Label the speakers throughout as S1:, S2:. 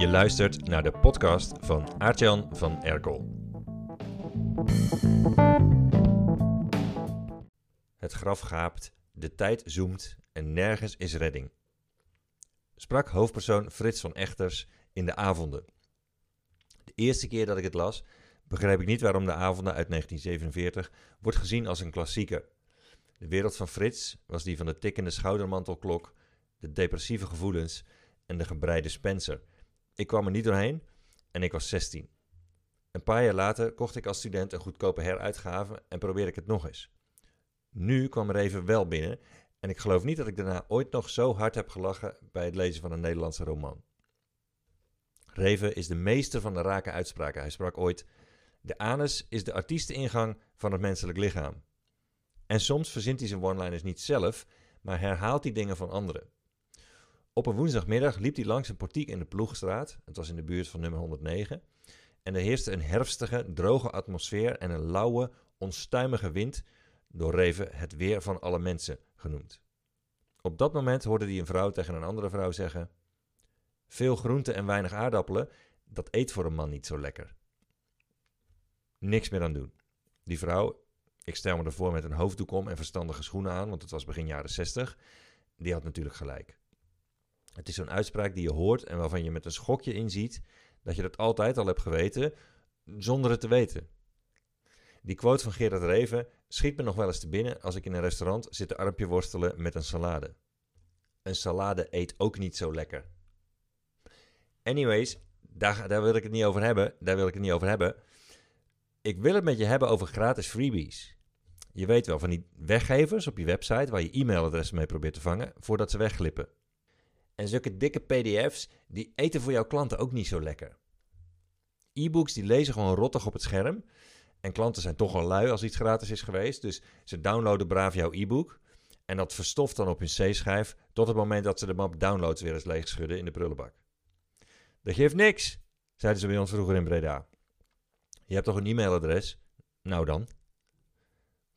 S1: Je luistert naar de podcast van Aartjan van Erkel. Het graf gaapt, de tijd zoemt en nergens is redding. Sprak hoofdpersoon Frits van Echters in de avonden. De eerste keer dat ik het las, begreep ik niet waarom de avonden uit 1947 wordt gezien als een klassieker. De wereld van Frits was die van de tikkende schoudermantelklok, de depressieve gevoelens en de gebreide Spencer. Ik kwam er niet doorheen en ik was 16. Een paar jaar later kocht ik als student een goedkope heruitgave en probeerde ik het nog eens. Nu kwam er even wel binnen en ik geloof niet dat ik daarna ooit nog zo hard heb gelachen bij het lezen van een Nederlandse roman. Reven is de meester van de rake uitspraken. Hij sprak ooit: De anus is de artiesteningang van het menselijk lichaam. En soms verzint hij zijn one-liners niet zelf, maar herhaalt hij dingen van anderen. Op een woensdagmiddag liep hij langs een portiek in de Ploegstraat. Het was in de buurt van nummer 109. En er heerste een herfstige, droge atmosfeer en een lauwe, onstuimige wind, door Reven het weer van alle mensen genoemd. Op dat moment hoorde hij een vrouw tegen een andere vrouw zeggen: Veel groente en weinig aardappelen, dat eet voor een man niet zo lekker. Niks meer aan doen. Die vrouw, ik stel me ervoor met een hoofddoek om en verstandige schoenen aan, want het was begin jaren 60, die had natuurlijk gelijk. Het is zo'n uitspraak die je hoort en waarvan je met een schokje inziet dat je dat altijd al hebt geweten, zonder het te weten. Die quote van Gerard Reven schiet me nog wel eens te binnen als ik in een restaurant zit te armpje worstelen met een salade. Een salade eet ook niet zo lekker. Anyways, daar, daar wil ik het niet over hebben. Daar wil ik het niet over hebben. Ik wil het met je hebben over gratis freebies. Je weet wel van die weggevers op je website waar je e-mailadressen mee probeert te vangen voordat ze wegglippen. En zulke dikke PDF's, die eten voor jouw klanten ook niet zo lekker. E-books die lezen gewoon rottig op het scherm. En klanten zijn toch al lui als iets gratis is geweest. Dus ze downloaden braaf jouw e-book. En dat verstoft dan op hun C-schijf tot het moment dat ze de map downloads weer eens leeg schudden in de prullenbak. Dat geeft niks, zeiden ze bij ons vroeger in Breda. Je hebt toch een e-mailadres? Nou dan.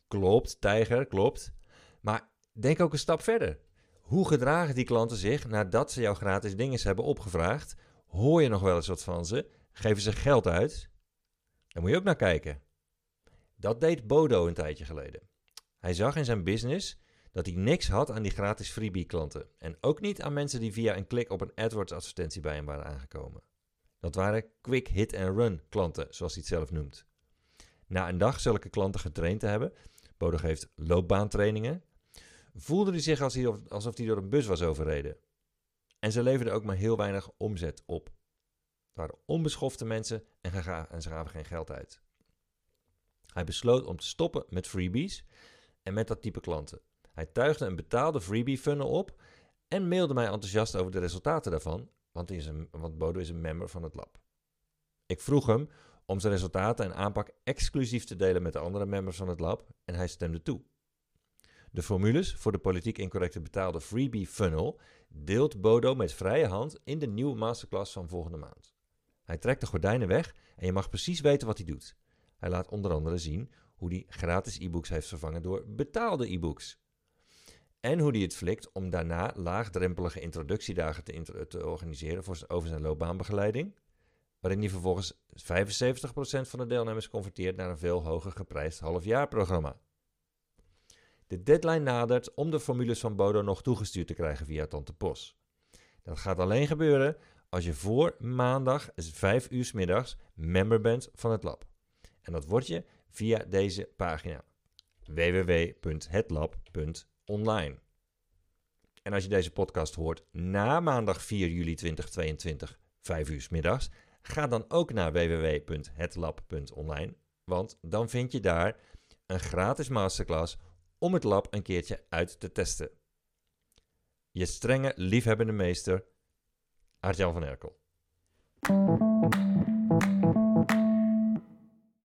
S1: Klopt, tijger, klopt. Maar denk ook een stap verder. Hoe gedragen die klanten zich nadat ze jouw gratis dingen hebben opgevraagd? Hoor je nog wel eens wat van ze? Geven ze geld uit? Daar moet je ook naar kijken. Dat deed Bodo een tijdje geleden. Hij zag in zijn business dat hij niks had aan die gratis freebie klanten. En ook niet aan mensen die via een klik op een AdWords advertentie bij hem waren aangekomen. Dat waren quick hit and run klanten, zoals hij het zelf noemt. Na een dag zulke klanten getraind te hebben, Bodo geeft loopbaantrainingen, voelde hij zich alsof hij door een bus was overreden. En ze leverden ook maar heel weinig omzet op. Het waren onbeschofte mensen en, ze gaven geen geld uit. Hij besloot om te stoppen met freebies en met dat type klanten. Hij tuigde een betaalde freebie funnel op en mailde mij enthousiast over de resultaten daarvan, want, is een, want Bodo is een member van het lab. Ik vroeg hem om zijn resultaten en aanpak exclusief te delen met de andere members van het lab en hij stemde toe. De formules voor de politiek incorrecte betaalde freebie funnel deelt Bodo met vrije hand in de nieuwe masterclass van volgende maand. Hij trekt de gordijnen weg en je mag precies weten wat hij doet. Hij laat onder andere zien hoe hij gratis e-books heeft vervangen door betaalde e-books. En hoe hij het flikt om daarna laagdrempelige introductiedagen te, organiseren voor, over zijn loopbaanbegeleiding. Waarin hij vervolgens 75% van de deelnemers converteert naar een veel hoger geprijsd halfjaarprogramma. De deadline nadert om de formules van Bodo nog toegestuurd te krijgen via Tante Pos. Dat gaat alleen gebeuren als je voor maandag 5 uur middags member bent van het lab. En dat word je via deze pagina www.hetlab.online. En als je deze podcast hoort na maandag 4 juli 2022, 5 uur middags, ga dan ook naar www.hetlab.online, want dan vind je daar een gratis masterclass om het lab een keertje uit te testen. Je strenge, liefhebbende meester, Arjan van Erkel.